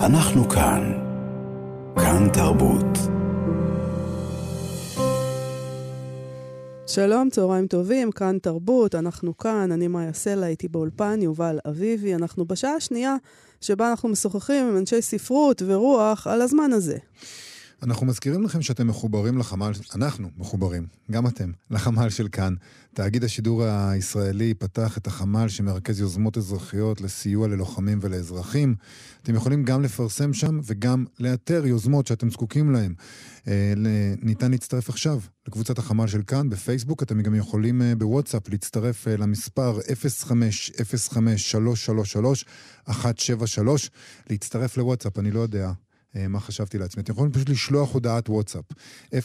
אנחנו כאן. כאן תרבות. שלום, צהריים טובים, כאן תרבות, אנחנו כאן, אני מאיה סלע, הייתי באולפן, יובל אביבי. אנחנו בשעה השנייה שבה אנחנו משוחחים עם אנשי ספרות ורוח על הזמן הזה. אנחנו מזכירים לכם שאתם מחוברים לחמ"ל, אנחנו מחוברים, גם אתם, לחמ"ל של כאן. תאגיד השידור הישראלי פתח את החמ"ל שמרכז יוזמות אזרחיות לסיוע ללוחמים ולאזרחים. אתם יכולים גם לפרסם שם וגם לאתר יוזמות שאתם זקוקים להן. אה, ניתן להצטרף עכשיו לקבוצת החמ"ל של כאן בפייסבוק. אתם גם יכולים אה, בוואטסאפ להצטרף אה, למספר 0505-333-173, להצטרף לוואטסאפ, אני לא יודע. אה, מה חשבתי לעצמי. אתם יכולים פשוט לשלוח הודעת וואטסאפ, 0505-333-173.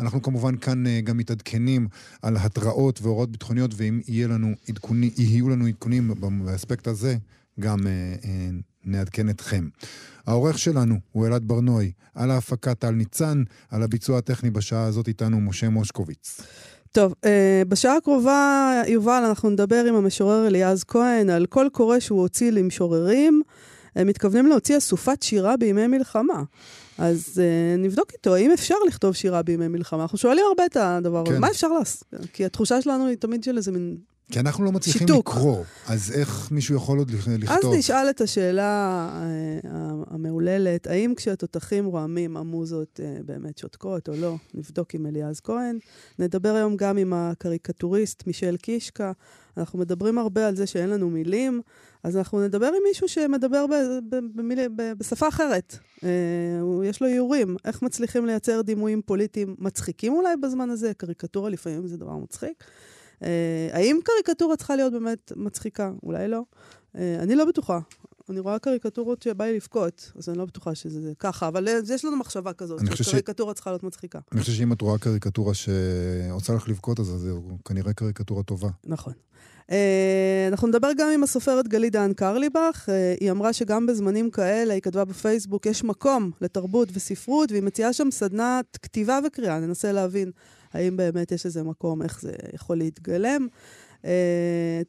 אנחנו כמובן כאן אה, גם מתעדכנים על התראות והוראות ביטחוניות, ואם לנו עדכוני, יהיו לנו עדכונים באספקט הזה, גם אה, נעדכן אתכם. העורך שלנו הוא אלעד ברנועי, על ההפקה טל ניצן, על הביצוע הטכני בשעה הזאת איתנו משה מושקוביץ. טוב, אה, בשעה הקרובה, יובל, אנחנו נדבר עם המשורר אליעז כהן על קול קורא שהוא הוציא למשוררים. הם מתכוונים להוציא אסופת שירה בימי מלחמה. אז uh, נבדוק איתו, האם אפשר לכתוב שירה בימי מלחמה? אנחנו שואלים הרבה את הדבר הזה, כן. מה אפשר לעשות? כי התחושה שלנו היא תמיד של איזה מין כי אנחנו לא מצליחים שיתוק. לקרוא, אז איך מישהו יכול עוד לכתוב? אז נשאל את השאלה uh, המהוללת, האם כשהתותחים רועמים המוזות uh, באמת שותקות או לא? נבדוק עם אליעז כהן. נדבר היום גם עם הקריקטוריסט מישל קישקה. אנחנו מדברים הרבה על זה שאין לנו מילים, אז אנחנו נדבר עם מישהו שמדבר ב- ב- במיל... ב- בשפה אחרת. Uh, יש לו איורים. איך מצליחים לייצר דימויים פוליטיים מצחיקים אולי בזמן הזה? קריקטורה לפעמים זה דבר מצחיק. אה, האם קריקטורה צריכה להיות באמת מצחיקה? אולי לא. אה, אני לא בטוחה. אני רואה קריקטורות שבא לי לבכות, אז אני לא בטוחה שזה ככה, אבל אה, יש לנו מחשבה כזאת, שקריקטורה ש... צריכה להיות מצחיקה. אני חושב שאם את רואה קריקטורה שעושה לך לבכות, אז זה כנראה קריקטורה טובה. נכון. Uh, אנחנו נדבר גם עם הסופרת גלית דהן קרליבך. Uh, היא אמרה שגם בזמנים כאלה, היא כתבה בפייסבוק, יש מקום לתרבות וספרות, והיא מציעה שם סדנת כתיבה וקריאה. ננסה להבין האם באמת יש איזה מקום, איך זה יכול להתגלם. Uh,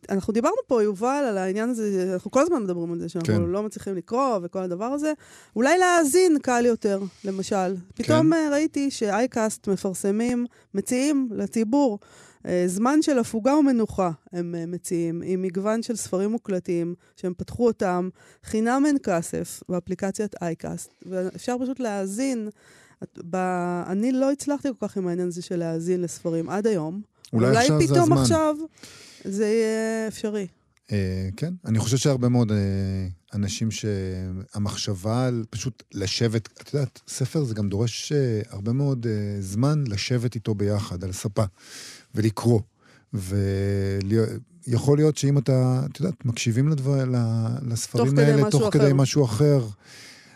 אנחנו דיברנו פה, יובל, על העניין הזה, אנחנו כל הזמן מדברים על זה, שאנחנו כן. לא מצליחים לקרוא וכל הדבר הזה. אולי להאזין קל יותר, למשל. פתאום כן. ראיתי שאייקאסט מפרסמים, מציעים לציבור uh, זמן של הפוגה ומנוחה, הם uh, מציעים, עם מגוון של ספרים מוקלטים, שהם פתחו אותם, חינם אין כסף באפליקציית אייקאסט, ואפשר פשוט להאזין. ב... אני לא הצלחתי כל כך עם העניין הזה של להאזין לספרים עד היום. אולי, אולי עכשיו זה הזמן. פתאום עכשיו זה יהיה אפשרי. אה, כן, אני חושב שהרבה מאוד אה, אנשים שהמחשבה על פשוט לשבת, את יודעת, ספר זה גם דורש אה, הרבה מאוד אה, זמן לשבת איתו ביחד, על ספה, ולקרוא. ויכול להיות שאם אתה, את יודעת, מקשיבים לדבר, לספרים האלה תוך כדי משהו אחר.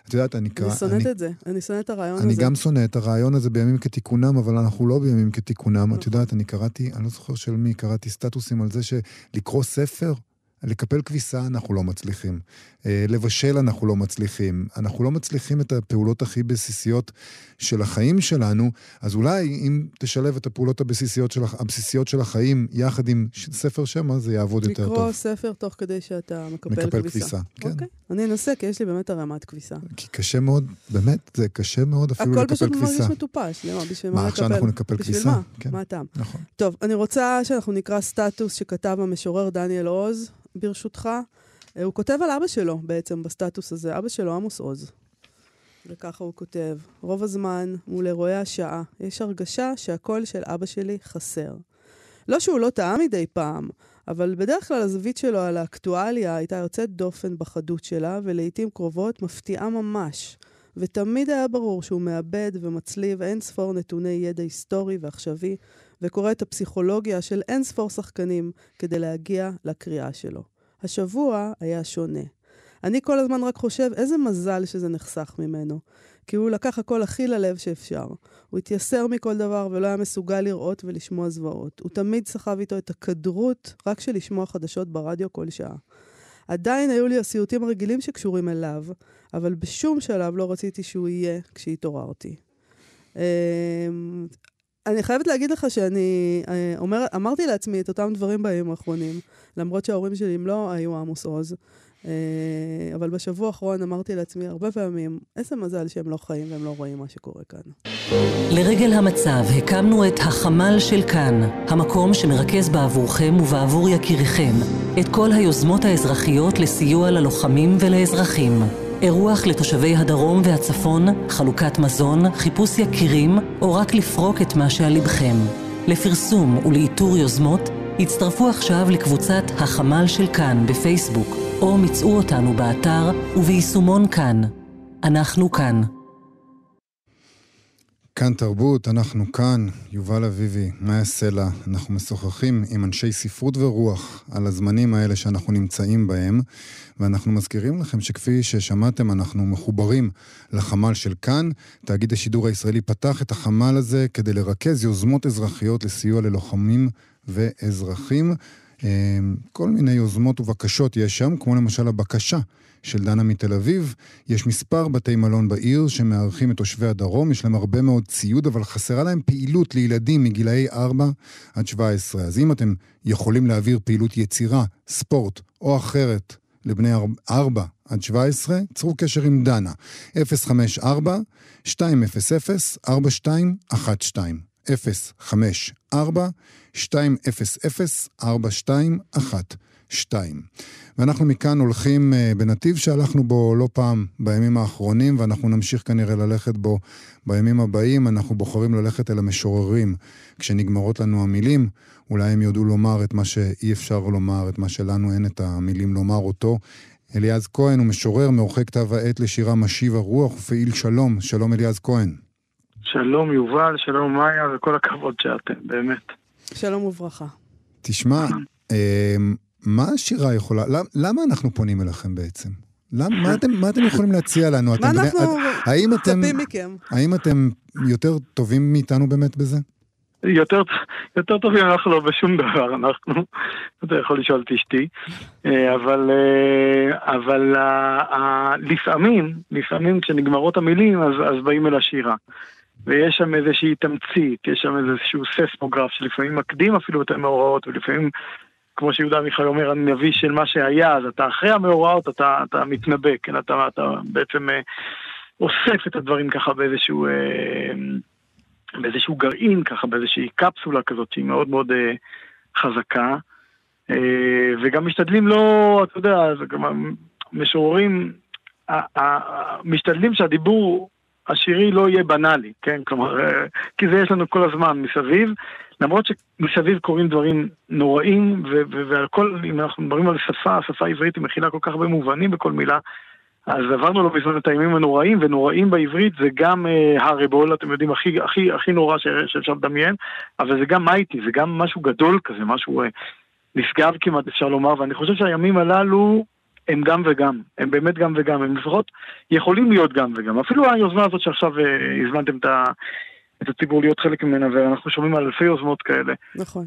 את יודעת, אני קרא... אני שונאת את זה, אני שונאת את הרעיון הזה. אני גם שונא את הרעיון הזה בימים כתיקונם, אבל אנחנו לא בימים כתיקונם. את נכון. יודעת, אני קראתי, אני לא זוכר של מי, קראתי סטטוסים על זה שלקרוא ספר לקפל כביסה אנחנו לא מצליחים. אה, לבשל אנחנו לא מצליחים. אנחנו לא מצליחים את הפעולות הכי בסיסיות של החיים שלנו, אז אולי אם תשלב את הפעולות הבסיסיות של, הבסיסיות של החיים יחד עם ספר שמע, זה יעבוד יותר טוב. לקרוא ספר תוך כדי שאתה מקפל, מקפל כביסה. כביסה, כן. אוקיי, אני אנסה, כי יש לי באמת הרמת כביסה. כי קשה מאוד, באמת, זה קשה מאוד אפילו לקפל כביסה. הכל פשוט מרגיש מטופש, למה? בשביל מה לקפל? מה, עכשיו אנחנו נקפל בשביל כביסה? מה? כן. מה הטעם? נכון. טוב, אני רוצה שאנחנו נקרא סטטוס שכתב המשורר דניאל עוז. ברשותך. אה, הוא כותב על אבא שלו בעצם בסטטוס הזה, אבא שלו עמוס עוז. וככה הוא כותב, רוב הזמן מול אירועי השעה יש הרגשה שהקול של אבא שלי חסר. לא שהוא לא טעה מדי פעם, אבל בדרך כלל הזווית שלו על האקטואליה הייתה יוצאת דופן בחדות שלה, ולעיתים קרובות מפתיעה ממש. ותמיד היה ברור שהוא מאבד ומצליב אין ספור נתוני ידע היסטורי ועכשווי, וקורא את הפסיכולוגיה של אין ספור שחקנים כדי להגיע לקריאה שלו. השבוע היה שונה. אני כל הזמן רק חושב איזה מזל שזה נחסך ממנו. כי הוא לקח הכל הכי ללב שאפשר. הוא התייסר מכל דבר ולא היה מסוגל לראות ולשמוע זוועות. הוא תמיד סחב איתו את הכדרות רק של לשמוע חדשות ברדיו כל שעה. עדיין היו לי הסיוטים הרגילים שקשורים אליו, אבל בשום שלב לא רציתי שהוא יהיה כשהתעוררתי. אני חייבת להגיד לך שאני אה, אומר, אמרתי לעצמי את אותם דברים בימים האחרונים, למרות שההורים שלי הם לא היו עמוס עוז. אה, אבל בשבוע האחרון אמרתי לעצמי הרבה פעמים, איזה מזל שהם לא חיים והם לא רואים מה שקורה כאן. לרגל המצב הקמנו את החמ"ל של כאן, המקום שמרכז בעבורכם ובעבור יקיריכם את כל היוזמות האזרחיות לסיוע ללוחמים ולאזרחים. אירוח לתושבי הדרום והצפון, חלוקת מזון, חיפוש יקירים, או רק לפרוק את מה שעל לבכם. לפרסום ולאיתור יוזמות, הצטרפו עכשיו לקבוצת החמ"ל של כאן בפייסבוק, או מצאו אותנו באתר וביישומון כאן. אנחנו כאן. כאן תרבות, אנחנו כאן, יובל אביבי, מאיה סלע, אנחנו משוחחים עם אנשי ספרות ורוח על הזמנים האלה שאנחנו נמצאים בהם, ואנחנו מזכירים לכם שכפי ששמעתם, אנחנו מחוברים לחמ"ל של כאן. תאגיד השידור הישראלי פתח את החמ"ל הזה כדי לרכז יוזמות אזרחיות לסיוע ללוחמים ואזרחים. אה, כל מיני יוזמות ובקשות יש שם, כמו למשל הבקשה של דנה מתל אביב. יש מספר בתי מלון בעיר שמארחים את תושבי הדרום, יש להם הרבה מאוד ציוד, אבל חסרה להם פעילות לילדים מגילאי 4 עד 17. אז אם אתם יכולים להעביר פעילות יצירה, ספורט או אחרת לבני 4 עד 17, צרו קשר עם דנה. 054 200 4212 054 200 4212 ואנחנו מכאן הולכים uh, בנתיב שהלכנו בו לא פעם בימים האחרונים, ואנחנו נמשיך כנראה ללכת בו בימים הבאים. אנחנו בוחרים ללכת אל המשוררים. כשנגמרות לנו המילים, אולי הם יודו לומר את מה שאי אפשר לומר, את מה שלנו אין את המילים לומר אותו. אליעז כהן הוא משורר, מעורכי כתב העת לשירה משיב הרוח ופעיל שלום. שלום אליעז כהן. שלום יובל, שלום מאיה, וכל הכבוד שאתם, באמת. שלום וברכה. תשמע, אה, מה השירה יכולה, למ, למה אנחנו פונים אליכם בעצם? למה, מה, אתם, מה אתם יכולים להציע לנו? מה אנחנו האם אתם, מצפים מכם? האם אתם יותר טובים מאיתנו באמת בזה? יותר, יותר טובים אנחנו לא בשום דבר, אנחנו, אתה יכול לשאול את אשתי, אה, אבל, אה, אבל לפעמים, לפעמים כשנגמרות המילים אז, אז באים אל השירה. ויש שם איזושהי תמצית, יש שם איזשהו ססמוגרף שלפעמים מקדים אפילו את המאורעות, ולפעמים כמו שיהודה עמיחי אומר, הנביא של מה שהיה, אז אתה אחרי המאורעות, אתה, אתה מתנבא, כן, אתה, אתה בעצם אה, אוסף את הדברים ככה באיזשהו, אה, באיזשהו גרעין, ככה באיזושהי קפסולה כזאת שהיא מאוד מאוד אה, חזקה, וגם משתדלים לא, אתה יודע, משוררים, משתדלים שהדיבור השירי לא יהיה בנאלי, כן? כלומר, אה, כי זה יש לנו כל הזמן מסביב, למרות שמסביב קורים דברים נוראים, ועל כל, אם אנחנו מדברים על שפה, השפה העברית היא מכילה כל כך הרבה מובנים בכל מילה, אז עברנו לא בזמן את הימים הנוראים, ונוראים בעברית זה גם אה, הרבול, אתם יודעים, הכי, הכי, הכי נורא שאפשר לדמיין, אבל זה גם מייטי, זה גם משהו גדול כזה, משהו אה, נשגב כמעט אפשר לומר, ואני חושב שהימים הללו הם גם וגם, הם באמת גם וגם, הם לפחות יכולים להיות גם וגם. אפילו היוזמה הזאת שעכשיו אה, הזמנתם את, ה, את הציבור להיות חלק ממנה, ואנחנו שומעים על אלפי יוזמות כאלה. נכון.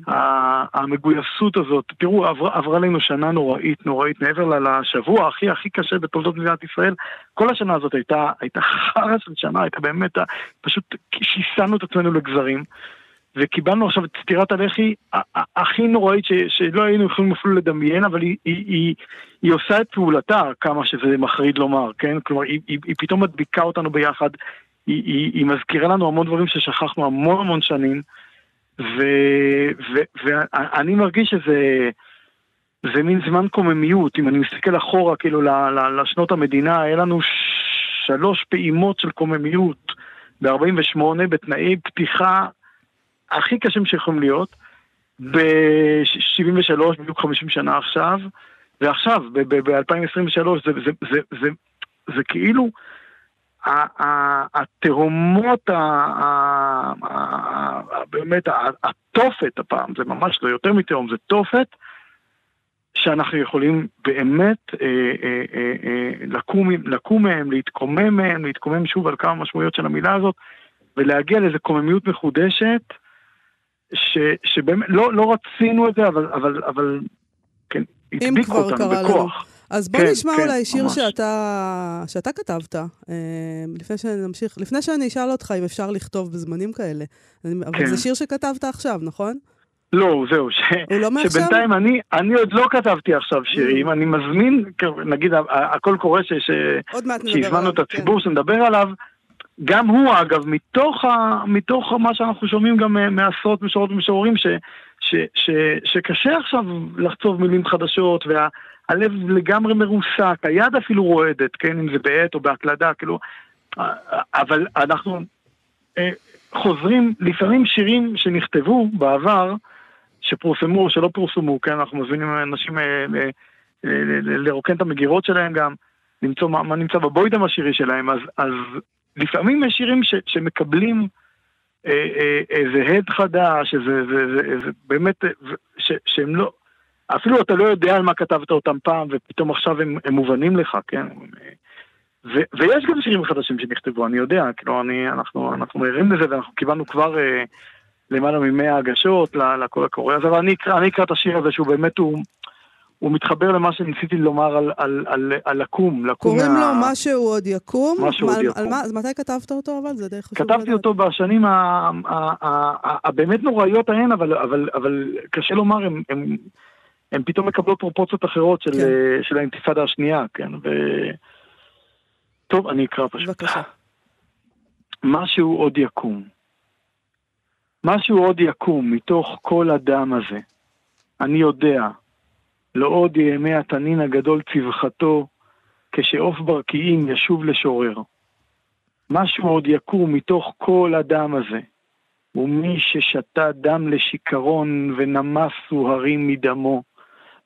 המגויסות הזאת, תראו, עבר, עברה לנו שנה נוראית, נוראית, מעבר לשבוע הכי הכי קשה בתולדות מדינת ישראל, כל השנה הזאת הייתה, הייתה חרא של שנה, הייתה באמת, פשוט שיסענו את עצמנו לגזרים. וקיבלנו עכשיו את סטירת הלחי הכי נוראית ש, שלא היינו יכולים אפילו לדמיין, אבל היא, היא, היא, היא עושה את פעולתה, כמה שזה מחריד לומר, כן? כלומר, היא, היא, היא פתאום מדביקה אותנו ביחד, היא, היא, היא מזכירה לנו המון דברים ששכחנו המון המון שנים, ואני מרגיש שזה... זה מין זמן קוממיות, אם אני מסתכל אחורה, כאילו, לשנות המדינה, היה לנו שלוש פעימות של קוממיות ב-48 בתנאי פתיחה הכי קשים שיכולים להיות, ב-73, בדיוק 50 שנה עכשיו, ועכשיו, ב-2023, זה, זה, זה, זה, זה כאילו התהומות, באמת, התופת הפעם, זה ממש לא יותר מתהום, זה תופת שאנחנו יכולים באמת אה, אה, אה, לקום מהם, להתקומם מהם, להתקומם שוב על כמה משמעויות של המילה הזאת, ולהגיע לאיזו קוממיות מחודשת. ש, שבאמת, לא, לא רצינו את זה, אבל, אבל, אבל כן, הדביקו אותנו בכוח. אז בוא כן, נשמע כן, אולי שיר ממש. שאתה, שאתה כתבת, אה, לפני שנמשיך, לפני שאני אשאל אותך אם אפשר לכתוב בזמנים כאלה. אני- אבל כן. זה שיר שכתבת עכשיו, נכון? לא, זהו, ש... הוא לא מעכשיו? שבינתיים אני, אני עוד לא כתבתי עכשיו שירים, אני מזמין, נגיד, ה- ה- הקול קורא ש... ש... עוד מעט נדבר שהזמנו עליו, את הציבור שנדבר עליו, גם הוא אגב, מתוך, ה, מתוך מה שאנחנו שומעים גם אה, מעשרות משוררות ומשוררים, ש, ש, ש, שקשה עכשיו לחצוב מילים חדשות, והלב לגמרי מרוסק, היד אפילו רועדת, כן, אם זה בעט או בהקלדה, כאילו, אבל אנחנו אה, חוזרים, לפעמים שירים שנכתבו בעבר, שפורסמו או שלא פורסמו, כן, אנחנו מזמינים אנשים אה, לרוקן את המגירות שלהם גם, למצוא מה, מה נמצא בבוידם השירי שלהם, אז, אז לפעמים יש שירים ש, שמקבלים אה, אה, איזה הד חדש, איזה, זה, זה, זה, באמת, אה, ש, שהם לא, אפילו אתה לא יודע על מה כתבת אותם פעם, ופתאום עכשיו הם, הם מובנים לך, כן? ו, ויש גם שירים חדשים שנכתבו, אני יודע, כאילו, אני, אנחנו, אנחנו ערים לזה, ואנחנו קיבלנו כבר אה, למעלה ממאה הגשות לקול הקורא הזה, אבל אני אני אקרא את השיר הזה שהוא באמת, הוא, הוא מתחבר למה שניסיתי לומר על, על, על, על לקום, לקום קוראים לו משהו עוד יקום. משהו מה- עוד על- יקום. על מה- אז מתי כתבת אותו אבל? זה די חשוב כתבתי לדעת. אותו בשנים הבאמת נוראיות ההן, אבל, אבל, אבל קשה לומר, הם, הם, הם פתאום מקבלות פרופורציות אחרות של. כן. של האינתיפאדה השנייה, כן, ו... טוב, אני אקרא פשוט. בבקשה. משהו עוד יקום. משהו עוד יקום מתוך כל הדם הזה. אני יודע, לא עוד ימי התנין הגדול צווחתו, כשעוף ברקיעים ישוב לשורר. משהו עוד יקום מתוך כל הדם הזה, ומי ששתה דם לשיכרון ונמסו הרים מדמו.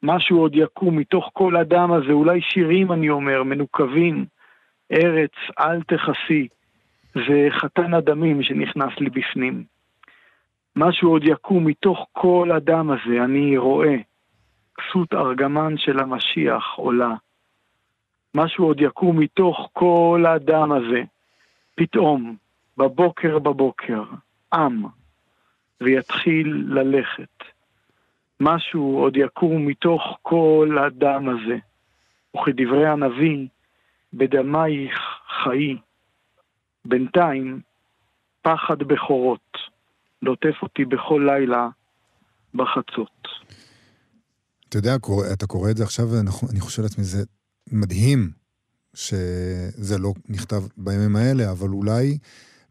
משהו עוד יקום מתוך כל הדם הזה, אולי שירים אני אומר, מנוקבים. ארץ אל תכסי, זה חתן הדמים שנכנס לי בפנים. משהו עוד יקום מתוך כל הדם הזה, אני רואה. כסות ארגמן של המשיח עולה. משהו עוד יקום מתוך כל הדם הזה. פתאום, בבוקר בבוקר, עם, ויתחיל ללכת. משהו עוד יקום מתוך כל הדם הזה. וכדברי הנביא, בדמייך חיי. בינתיים, פחד בכורות, לוטף אותי בכל לילה בחצות. אתה יודע, אתה קורא את זה עכשיו, ואנחנו- אני חושב לעצמי, זה מדהים שזה לא נכתב בימים האלה, אבל אולי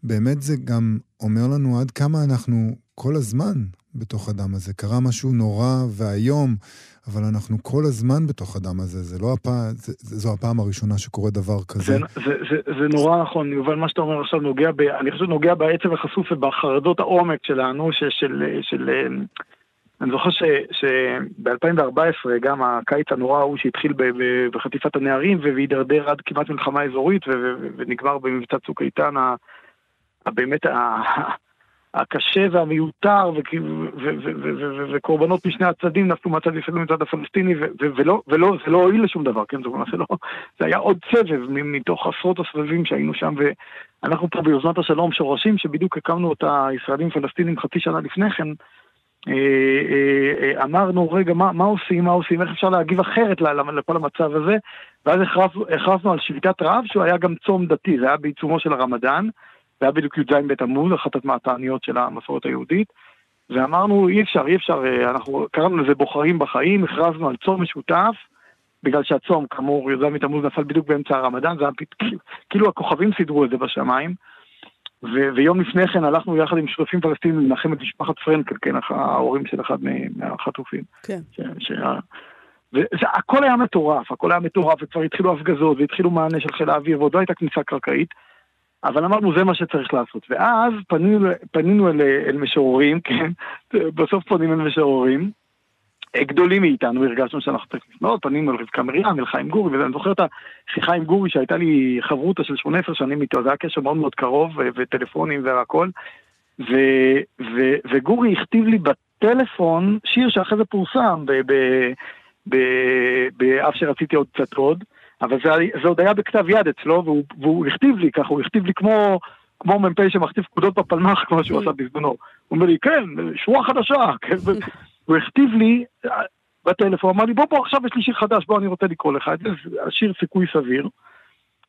באמת זה גם אומר לנו עד כמה אנחנו כל הזמן בתוך הדם הזה. קרה משהו נורא ואיום, אבל אנחנו כל הזמן בתוך הדם הזה. זה לא הפעם, זה, זו הפעם הראשונה שקורה דבר כזה. זה, זה, זה, זה נורא נכון, יובל, מה שאתה אומר עכשיו נוגע, ב, אני חושב נוגע בעצב החשוף ובחרדות העומק שלנו, ש, של, של, אני זוכר שב-2014, גם הקיץ הנורא ההוא שהתחיל בחטיפת הנערים והידרדר עד כמעט מלחמה אזורית ונגמר במבצע צוק איתן, באמת הקשה והמיותר, וקורבנות משני הצדדים נפלו מהצד הישראלי ומצד הפלסטיני, ולא, זה לא הועיל לשום דבר, כן? זאת אומרת, זה לא, היה עוד סבב מתוך עשרות הסבבים שהיינו שם, ואנחנו פה ביוזמת השלום שורשים, שבדיוק הקמנו אותה ישראלים פלסטינים חצי שנה לפני כן, אמרנו, רגע, מה, מה עושים, מה עושים, איך אפשר להגיב אחרת לכל המצב הזה, ואז הכרזנו, על שביתת רעב, שהוא היה גם צום דתי, זה היה בעיצומו של הרמדאן, זה היה בדיוק י"ז בתמוז, אחת התעניות של המסורת היהודית, ואמרנו, אי אפשר, אי אפשר, אה, אנחנו קראנו לזה בוחרים בחיים, הכרזנו על צום משותף, בגלל שהצום, כאמור, י"ז בתמוז נפל בדיוק באמצע הרמדאן, זה היה פת- כאילו הכוכבים סידרו את זה בשמיים. ו- ויום לפני כן הלכנו יחד עם שותפים פלסטינים לנחם את משפחת פרנקל, כן, ההורים של אחד מהחטופים. כן. ש... ש... וזה, הכל היה מטורף, הכל היה מטורף, וכבר התחילו הפגזות, והתחילו מענה של חיל האוויר, ועוד לא הייתה כניסה קרקעית, אבל אמרנו, זה מה שצריך לעשות. ואז פנינו, פנינו אל, אל משוררים, כן, בסוף פונים אל משוררים, גדולים מאיתנו, הרגשנו שאנחנו צריכים לפנות, פנינו אל רבקה מרים, אל חיים גורי, ואני זוכר את השיחה עם גורי שהייתה לי חברותא של 18 שנים איתו, זה היה קשר מאוד מאוד קרוב, וטלפונים והכל, ו- ו- וגורי הכתיב לי בטלפון שיר שאחרי זה פורסם, ב- ב- ב- באף שרציתי עוד קצת עוד, אבל זה, זה עוד היה בכתב יד אצלו, והוא, והוא הכתיב לי ככה, הוא הכתיב לי כמו, כמו מ"פ שמכתיב פקודות בפלמ"ח, כמו שהוא עשה בזמנו. הוא אומר לי, כן, שורה חדשה, כן, הוא הכתיב לי, בטלפון, אמר לי, בוא, בוא, עכשיו יש לי שיר חדש, בוא, אני רוצה לקרוא לך זה, השיר סיכוי סביר.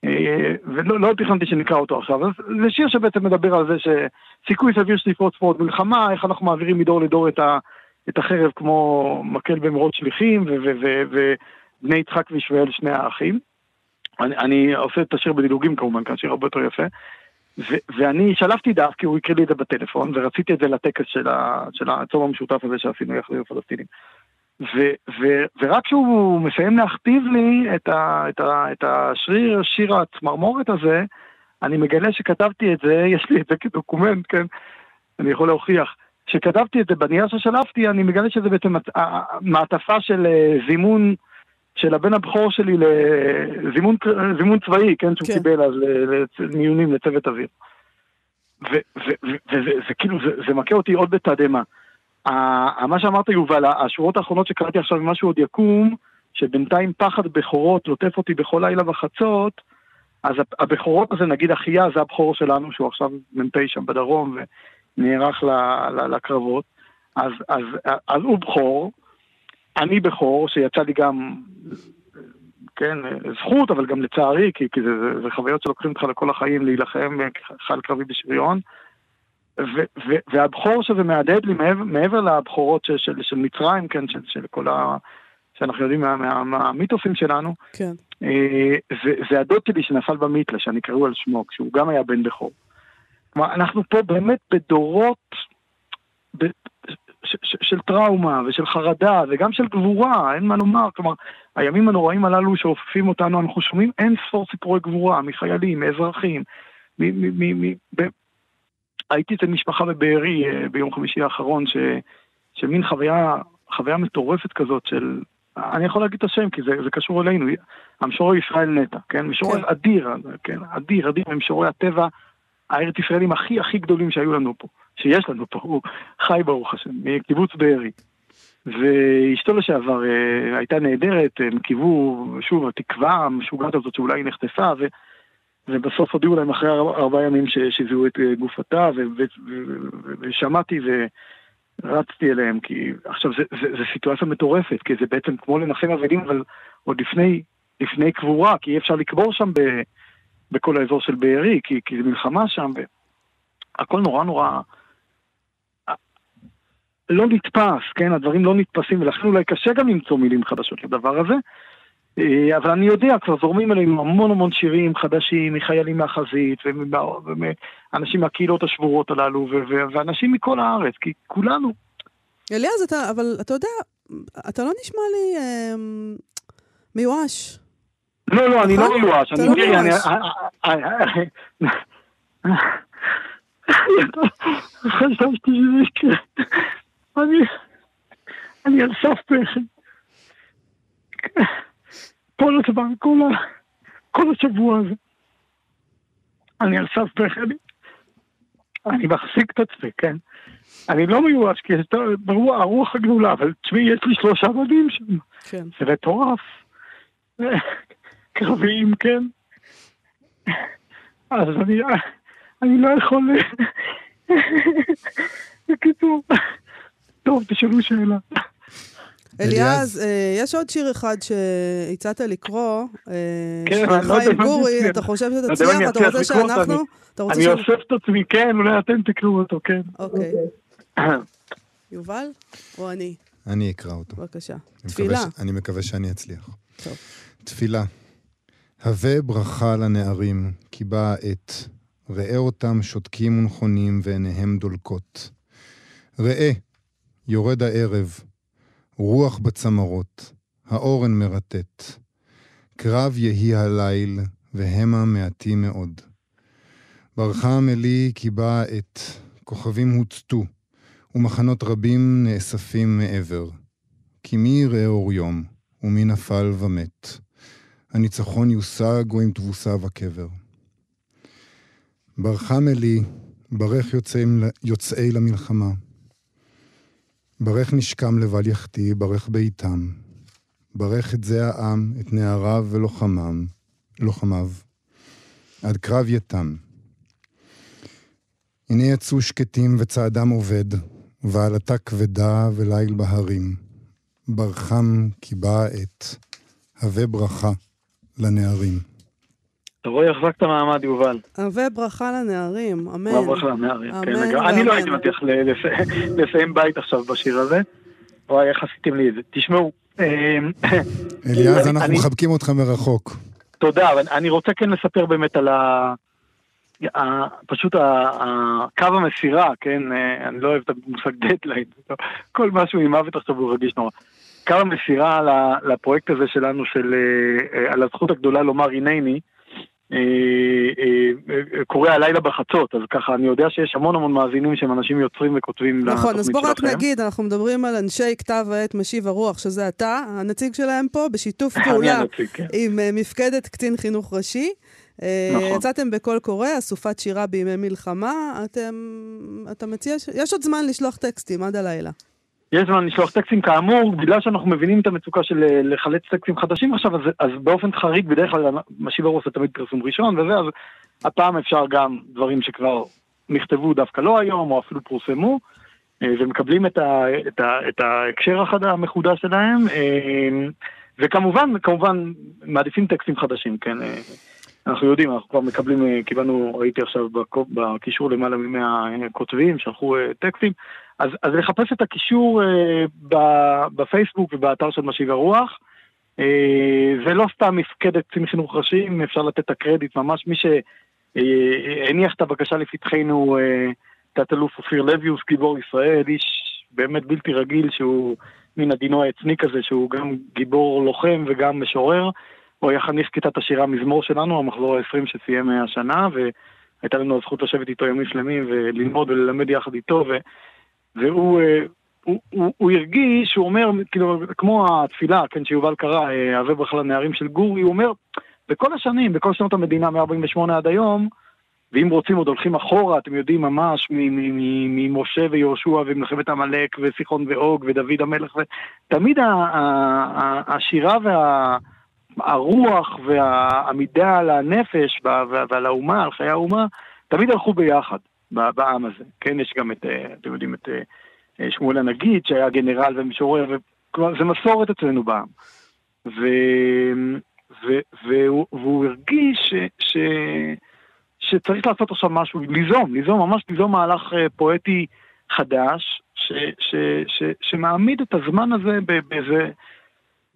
אה, ולא לא תכננתי שנקרא אותו עכשיו, אז זה שיר שבעצם מדבר על זה שסיכוי סביר שתפרוץ פה עוד מלחמה, איך אנחנו מעבירים מדור לדור את, החרב כמו מקל במרוץ שליחים, ובני יצחק וישמעאל שני האחים. אני עושה את השיר בדילוגים כמובן, כי השיר הרבה יותר יפה. ו- ואני שלפתי דף, כי הוא הקריא לי את זה בטלפון, ורציתי את זה לטקס של, ה- של הצום המשותף הזה שעשינו יחד עם הפלסטינים. ו- ו- ורק כשהוא מסיים להכתיב לי את, ה- את, ה- את השריר, שיר הצמרמורת הזה, אני מגלה שכתבתי את זה, יש לי את זה כדוקומנט, כן? אני יכול להוכיח. כשכתבתי את זה בנייר ששלפתי, אני מגלה שזה בעצם מעטפה של אה, זימון של הבן הבכור שלי לזימון זימון צבאי, כן, שהוא כן. קיבל אז למיונים לצוות אוויר. וזה כאילו, זה, זה מכה אותי עוד בתדהמה. מה שאמרת יובל, השורות האחרונות שקראתי עכשיו ממה שהוא עוד יקום, שבינתיים פחד בכורות לוטף אותי בכל לילה בחצות, אז הבכורות הזה, נגיד אחיה, זה הבכור שלנו, שהוא עכשיו מ"פ שם בדרום ונערך לקרבות, אז, אז, אז הוא בכור, אני בכור, שיצא לי גם, כן, זכות, אבל גם לצערי, כי, כי זה, זה, זה חוויות שלוקחים אותך לכל החיים להילחם כחייל קרבי בשריון. ו- ו- והבכור שזה מהדהד לי מעבר, מעבר לבכורות של, של, של מצרים, כן, של, של כל ה... שאנחנו יודעים מהמיתוסים מה, מה, שלנו, כן. אה, זה, זה הדוד שלי שנפל במיתלה, שאני קראו על שמו, כשהוא גם היה בן בכור. כלומר, אנחנו פה באמת בדורות, ב, של טראומה ושל חרדה וגם של גבורה, אין מה לומר, כלומר, הימים הנוראים הללו שאופפים אותנו, אנחנו שומעים אין ספור סיפורי גבורה מחיילים, מאזרחים, מ, מ, מ, מ, הייתי אצל משפחה בבארי אה, ביום חמישי האחרון, ש, שמין חוויה, חוויה מטורפת כזאת של, אני יכול להגיד את השם כי זה, זה קשור אלינו, המשורר ישראל נטע, כן? משורר כן. אדיר, כן? אדיר, אדיר, ממשוררי הטבע הארץ ישראלים הכי הכי גדולים שהיו לנו פה, שיש לנו פה, הוא חי ברוך השם, מקיבוץ בארי. ואשתו לשעבר אה, הייתה נהדרת, הם קיוו, שוב, התקווה המשוגעת הזאת שאולי היא נחטפה, ו... ובסוף הודיעו להם אחרי ארבעה ימים שזיהו את אה, גופתה, ושמעתי ורצתי אליהם, כי עכשיו זה סיטואציה מטורפת, כי זה בעצם כמו לנחם אבלים, אבל עוד לפני, לפני קבורה, כי אי אפשר לקבור שם ב, בכל האזור של בארי, כי, כי זה מלחמה שם, והכל נורא נורא... לא נתפס, כן? הדברים לא נתפסים, ולכן אולי קשה גם למצוא מילים חדשות לדבר הזה. אה, אבל אני יודע, כבר זורמים אלינו המון המון שירים חדשים מחיילים מהחזית ומאנשים מהקהילות השבורות הללו ואנשים מכל הארץ, כי כולנו. אליעז, אתה, אבל אתה יודע, אתה לא נשמע לי אה, מיואש. לא, לא, אני לא? מיואש. אתה לא מיואש. חשבתי שזה יקרה. אני על סף פחד. כל הזמן, כל, ה... כל השבוע הזה. אני על סף פחד. אני מחזיק את עצמי, כן? אני לא מיואש, כי יש ברור הרוח הגדולה, אבל תשמעי, יש לי שלושה בנים שם. כן. זה מטורף. קרביים, כן? אז אני, אני לא יכול... בקיצור, טוב, תשאלו שאלה. אליעז, אה, יש עוד שיר אחד שהצעת לקרוא, אה, כן, של לא חיים גורי, אתה חושב שתצליח? אתה רוצה שאנחנו? אני אוסף את עצמי, כן, אולי אתם תקראו אותו, כן. אוקיי. יובל או אני? אני אקרא אותו. בבקשה. תפילה. אני מקווה שאני אצליח. טוב. תפילה. הווה ברכה לנערים, כי באה עת. ראה אותם שותקים ונכונים ועיניהם דולקות. ראה, יורד הערב, רוח בצמרות, האורן מרטט. קרב יהי הליל, והמה מעטים מאוד. ברכה עמלי כי באה עת, כוכבים הוצתו, ומחנות רבים נאספים מעבר. כי מי יראה אור יום, ומי נפל ומת. הניצחון יושג או עם תבוסה וקבר. ברכה מלי, ברך יוצאים, יוצאי למלחמה. ברך נשכם לבל יחטיא, ברך ביתם. ברך את זה העם, את נעריו ולוחמם, לוחמיו, עד קרב יתם. הנה יצאו שקטים וצעדם עובד, ועלתה כבדה וליל בהרים. ברחם קיבע את הווה ברכה לנערים. אתה רואה, החזקת מעמד, יובל. הווה ברכה לנערים, אמן. הווה ברכה לנערים, כן. אמן לגמרי. אני לא. הייתי מצליח לסיים בית עכשיו בשיר הזה. וואי, איך עשיתם לי את זה. תשמעו, אה, אליעז, אני- אנחנו מחבקים אותך מרחוק. תודה, אבל אני רוצה כן לספר באמת על ה... פשוט קו המסירה, כן, אה, אני לא אוהב את המושג דדליין, כל משהו עם מוות עכשיו הוא רגיש נורא. קו המסירה ל- לפרויקט הזה שלנו של אה, אה, על הזכות הגדולה לומר הנני, אה, קורה הלילה בחצות, אז ככה אני יודע שיש המון המון מאזינים שהם אנשים יוצרים וכותבים נכון, אז בוא רק שלכם. נגיד, אנחנו מדברים על אנשי כתב העת משיב הרוח, שזה אתה, הנציג שלהם פה, בשיתוף פעולה כן. עם מפקדת קצין חינוך ראשי. נכון. יצאתם בקול קורא, אסופת שירה בימי מלחמה. אתם, אתה מציע, יש עוד זמן לשלוח טקסטים עד הלילה. יש זמן לשלוח טקסטים כאמור, בגלל שאנחנו מבינים את המצוקה של אה, לחלץ טקסטים חדשים עכשיו, אז, אז באופן חריג, בדרך כלל משיב הרוח זה תמיד פרסום ראשון וזה, אז הפעם אפשר גם דברים שכבר נכתבו דווקא לא היום, או אפילו פורסמו, אה, ומקבלים את, ה, את, ה, את ההקשר המחודש שלהם, אה, וכמובן, כמובן, מעדיפים טקסטים חדשים, כן. אנחנו יודעים, אנחנו כבר מקבלים, קיבלנו, ראיתי עכשיו בקישור למעלה מ-100 כותבים, שלחו טקסטים, אז, אז לחפש את הקישור אה, ב- בפייסבוק ובאתר של משיב הרוח. אה, זה לא סתם מפקדת קצין חינוך ראשי, אם אפשר לתת את הקרדיט, ממש מי שהניח את הבקשה לפתחנו, אה, תת-אלוף אופיר לויוס, גיבור ישראל, איש באמת בלתי רגיל, שהוא מן הדינו העצני כזה, שהוא גם גיבור לוחם וגם משורר. הוא היה חניך כיתת השירה מזמור שלנו, המחזור ה-20 שסיים השנה, והייתה לנו הזכות לשבת איתו ימים שלמים וללמוד וללמד יחד איתו, ו... והוא אה, הוא, הוא, הוא הרגיש, הוא אומר, כאילו, כמו התפילה, כן, שיובל קרא, אה, הווה ברכה לנערים של גורי, הוא אומר, בכל השנים, בכל שנות המדינה, מ-48 עד היום, ואם רוצים עוד הולכים אחורה, אתם יודעים ממש, ממשה ויהושע ומלחמת עמלק וסיחון ואוג ודוד המלך, ה- השירה והרוח והעמידה על הנפש ועל האומה, על חיי האומה, תמיד הלכו ביחד בעם הזה. כן, יש גם את, אה, אתם יודעים, את אה, אה, שמואל הנגיד, שהיה גנרל ומשורר, וכלומר, זה מסורת אצלנו בעם. ו... ו... והוא, והוא הרגיש ש... ש... שצריך לעשות עכשיו משהו, ליזום, ליזום, ממש ליזום מהלך פואטי חדש, ש... ש... ש... שמעמיד את הזמן הזה. באיזה...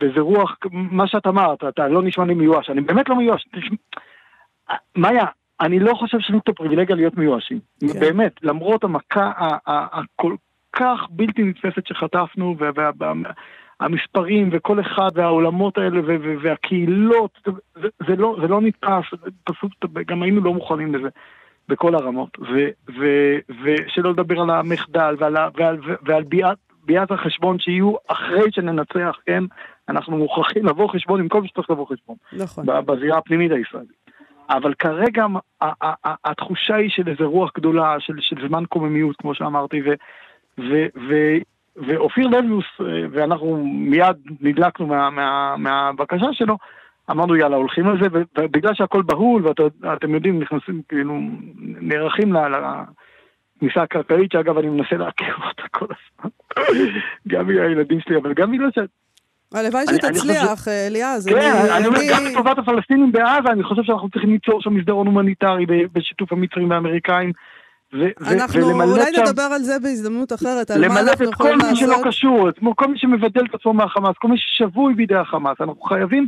באיזה רוח, מה שאת אמרת, אתה לא נשמע לי מיואש, אני באמת לא מיואש. תשמע, מאיה, אני לא חושב שיש לנו את הפריבילגיה להיות מיואשים. כן. באמת, למרות המכה הכל כך בלתי נתפסת שחטפנו, והמספרים וכל אחד והעולמות האלה והקהילות, זה, זה, לא, זה לא נתפס, פשוט גם היינו לא מוכנים לזה. בכל הרמות, ושלא לדבר על המחדל ועל, ועל, ועל ביאת, ביאת החשבון שיהיו אחרי שננצח, כן? אנחנו מוכרחים לבוא חשבון עם כל מי שצריך לבוא חשבון. נכון. בזירה הפנימית הישראלית. אבל כרגע התחושה היא של איזה רוח גדולה, של, של זמן קוממיות, כמו שאמרתי, ו, ו, ו, ואופיר לויוס, אה, ואנחנו מיד נדלקנו מה, מה, מהבקשה שלו, אמרנו יאללה הולכים על זה, ובגלל שהכל בהול, ואתם יודעים, נכנסים, כאילו, נערכים לכניסה הקרקעית, שאגב אני מנסה לעכב אותה כל הזמן, גם בגלל הילדים שלי, אבל גם בגלל ש... הלוואי אני- אני שתצליח, אה, אליעז. כן, אני אומר, אני- גם לטובת הפלסטינים בעזה, אני חושב שאנחנו צריכים ליצור שם מסדרון הומניטרי בשיתוף המצרים והאמריקאים. אנחנו אולי נדבר על זה בהזדמנות אחרת, על מה אנחנו את כל יכולים מי שלא לעשות. קשור, כמו כל מי שמבדל את עצמו מהחמאס, כל מי ששבוי בידי החמאס. אנחנו חייבים,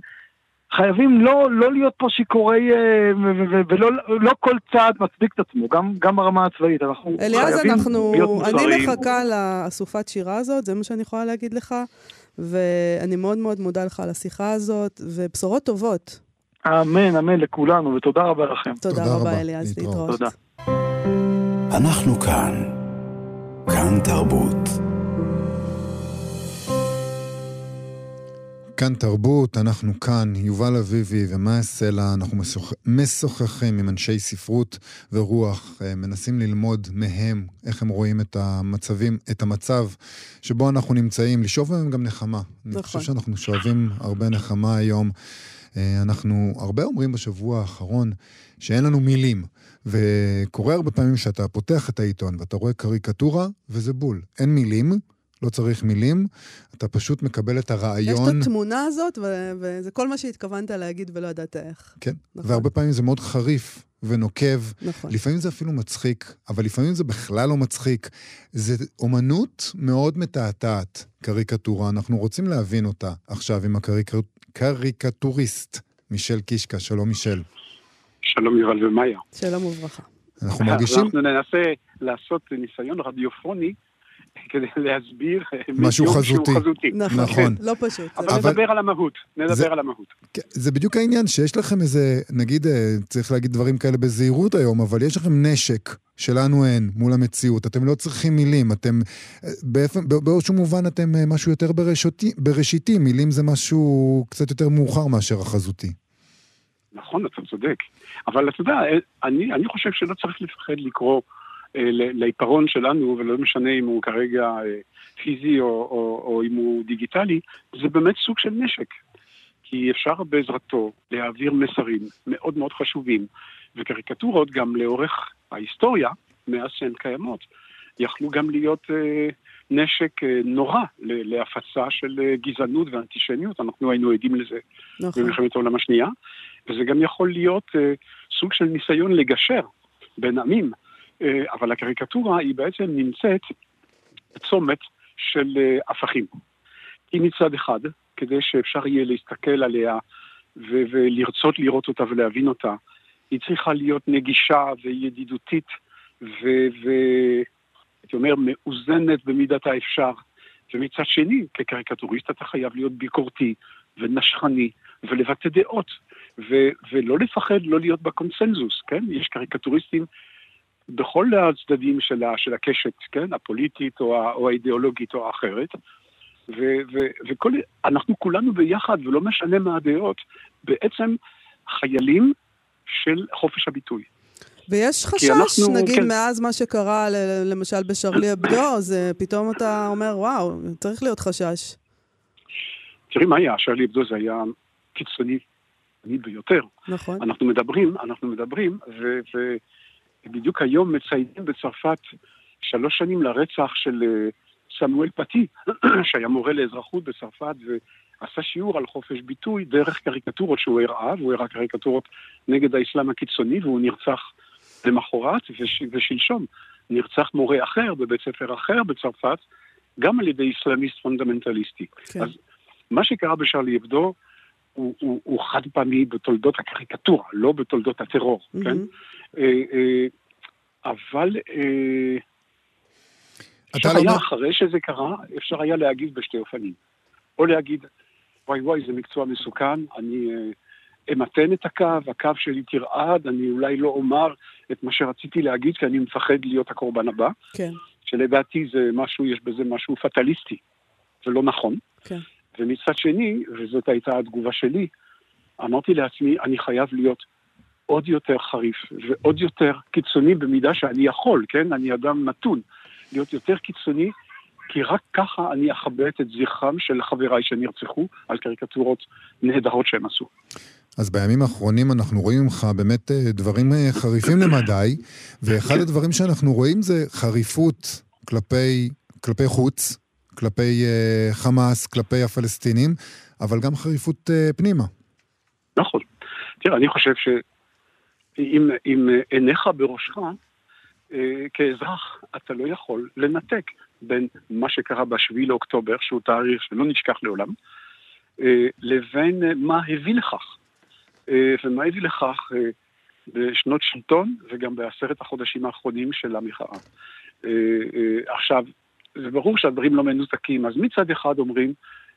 חייבים לא, לא להיות פה שיכורי, אה, ולא לא כל צעד מצדיק את עצמו, גם, גם ברמה הצבאית. אנחנו אליעז, חייבים אנחנו... להיות אני מוסריים. מחכה לאסופת שירה הזאת, זה מה שאני יכולה להגיד לך, ואני מאוד מאוד מודה לך על השיחה הזאת, ובשורות טובות. אמן, אמן לכולנו, ותודה רבה לכם. תודה תודה רבה. אליעז. להתראות. תודה. אנחנו כאן. כאן תרבות. כאן תרבות, אנחנו כאן, יובל אביבי ומאיה סלע, אנחנו משוח... משוחחים עם אנשי ספרות ורוח, אה, מנסים ללמוד מהם איך הם רואים את המצבים, את המצב שבו אנחנו נמצאים, לשאוב מהם גם נחמה. אני נכון. חושב שאנחנו שואבים הרבה נחמה היום. אה, אנחנו הרבה אומרים בשבוע האחרון שאין לנו מילים. וקורה הרבה פעמים שאתה פותח את העיתון ואתה רואה קריקטורה, וזה בול. אין מילים, לא צריך מילים, אתה פשוט מקבל את הרעיון. יש את התמונה הזאת, ו- וזה כל מה שהתכוונת להגיד ולא ידעת איך. כן, נכון. והרבה פעמים זה מאוד חריף ונוקב. נכון. לפעמים זה אפילו מצחיק, אבל לפעמים זה בכלל לא מצחיק. זה אומנות מאוד מתעתעת, קריקטורה. אנחנו רוצים להבין אותה עכשיו עם הקריקטוריסט מישל קישקה. שלום מישל. שלום יובל ומאיה. שלום וברכה. אנחנו מרגישים... אנחנו ננסה לעשות ניסיון רדיופוני כדי להסביר משהו מדיום חזותי. חזותי. נכון. נכון. לא פשוט. אבל, אבל- נדבר על המהות, נדבר זה- על המהות. כן, זה בדיוק העניין, שיש לכם איזה, נגיד, אה, צריך להגיד דברים כאלה בזהירות היום, אבל יש לכם נשק שלנו אין מול המציאות. אתם לא צריכים מילים, אתם, אה, באיזשהו מובן אתם אה, משהו יותר בראשותי, בראשיתי, מילים זה משהו קצת יותר מאוחר מאשר החזותי. נכון, אתה צודק. אבל אתה יודע, אני, אני חושב שלא צריך לפחד לקרוא אה, לעיפרון שלנו, ולא משנה אם הוא כרגע אה, פיזי או, או, או אם הוא דיגיטלי, זה באמת סוג של נשק. כי אפשר בעזרתו להעביר מסרים מאוד מאוד חשובים, וקריקטורות גם לאורך ההיסטוריה, מאז שהן קיימות, יכלו גם להיות אה, נשק אה, נורא להפצה של אה, גזענות ואנטישמיות, אנחנו היינו עדים לזה נכון. במלחמת העולם השנייה, וזה גם יכול להיות אה, סוג של ניסיון לגשר בין עמים, אה, אבל הקריקטורה היא בעצם נמצאת בצומת של אה, הפכים. היא מצד אחד, כדי שאפשר יהיה להסתכל עליה ו- ולרצות לראות אותה ולהבין אותה, היא צריכה להיות נגישה וידידותית והייתי אומר מאוזנת במידת האפשר. ומצד שני, כקריקטוריסט אתה חייב להיות ביקורתי ונשכני ולבטא דעות, ו- ולא לפחד לא להיות בקונסנזוס, כן? יש קריקטוריסטים בכל הצדדים של, ה- של הקשת, כן? הפוליטית או, או האידיאולוגית או האחרת. ו- ו- וכל, אנחנו כולנו ביחד, ולא משנה מה הדעות, בעצם חיילים של חופש הביטוי. ויש חשש, אנחנו- נגיד, כן. מאז מה שקרה, למשל בשרלי אבדו, זה פתאום אתה אומר, וואו, צריך להיות חשש. תראי מה היה, שרלי אבדו זה היה קיצוני ביותר. נכון? אנחנו מדברים, אנחנו מדברים, ו- ובדיוק היום מציינים בצרפת שלוש שנים לרצח של אה, סמואל פתי, שהיה מורה לאזרחות בצרפת ועשה שיעור על חופש ביטוי דרך קריקטורות שהוא הראה, והוא הראה קריקטורות נגד האסלאם הקיצוני, והוא נרצח למחרת וש- ושלשום. נרצח מורה אחר בבית ספר אחר בצרפת, גם על ידי אסלאמיסט פונדמנטליסטי. כן. אז מה שקרה בשרלי אבדו הוא, הוא, הוא חד פעמי בתולדות הקריקטורה, לא בתולדות הטרור, כן? מהמם. אה, אה, אבל אפשר לא... היה, אומר- אחרי שזה קרה, אפשר היה להגיב בשתי אופנים. או להגיד, וואי וואי, זה מקצוע מסוכן, אני אה, אמתן את הקו, הקו שלי תרעד, אני אולי לא אומר את מה שרציתי להגיד, כי אני מפחד להיות הקורבן הבא, כן, שלדעתי זה משהו, יש בזה משהו פטליסטי ולא נכון. כן. ומצד שני, וזאת הייתה התגובה שלי, אמרתי לעצמי, אני חייב להיות עוד יותר חריף ועוד יותר קיצוני במידה שאני יכול, כן? אני אדם נתון. להיות יותר קיצוני, כי רק ככה אני אכבד את זכרם של חבריי שנרצחו על קריקטורות נהדרות שהם עשו. אז בימים האחרונים אנחנו רואים ממך באמת אה, דברים אה, חריפים למדי, ואחד הדברים שאנחנו רואים זה חריפות כלפי, כלפי חוץ, כלפי אה, חמאס, כלפי הפלסטינים, אבל גם חריפות אה, פנימה. נכון. תראה, אני חושב שאם אם עיניך בראשך, אה, כאזרח, אתה לא יכול לנתק בין מה שקרה ב-7 לאוקטובר, שהוא תאריך שלא נשכח לעולם, אה, לבין אה, מה הביא לכך. אה, ומה הביא לכך אה, בשנות שלטון וגם בעשרת החודשים האחרונים של המחאה. אה, אה, עכשיו, זה ברור שהדברים לא מנותקים, אז מצד אחד אומרים,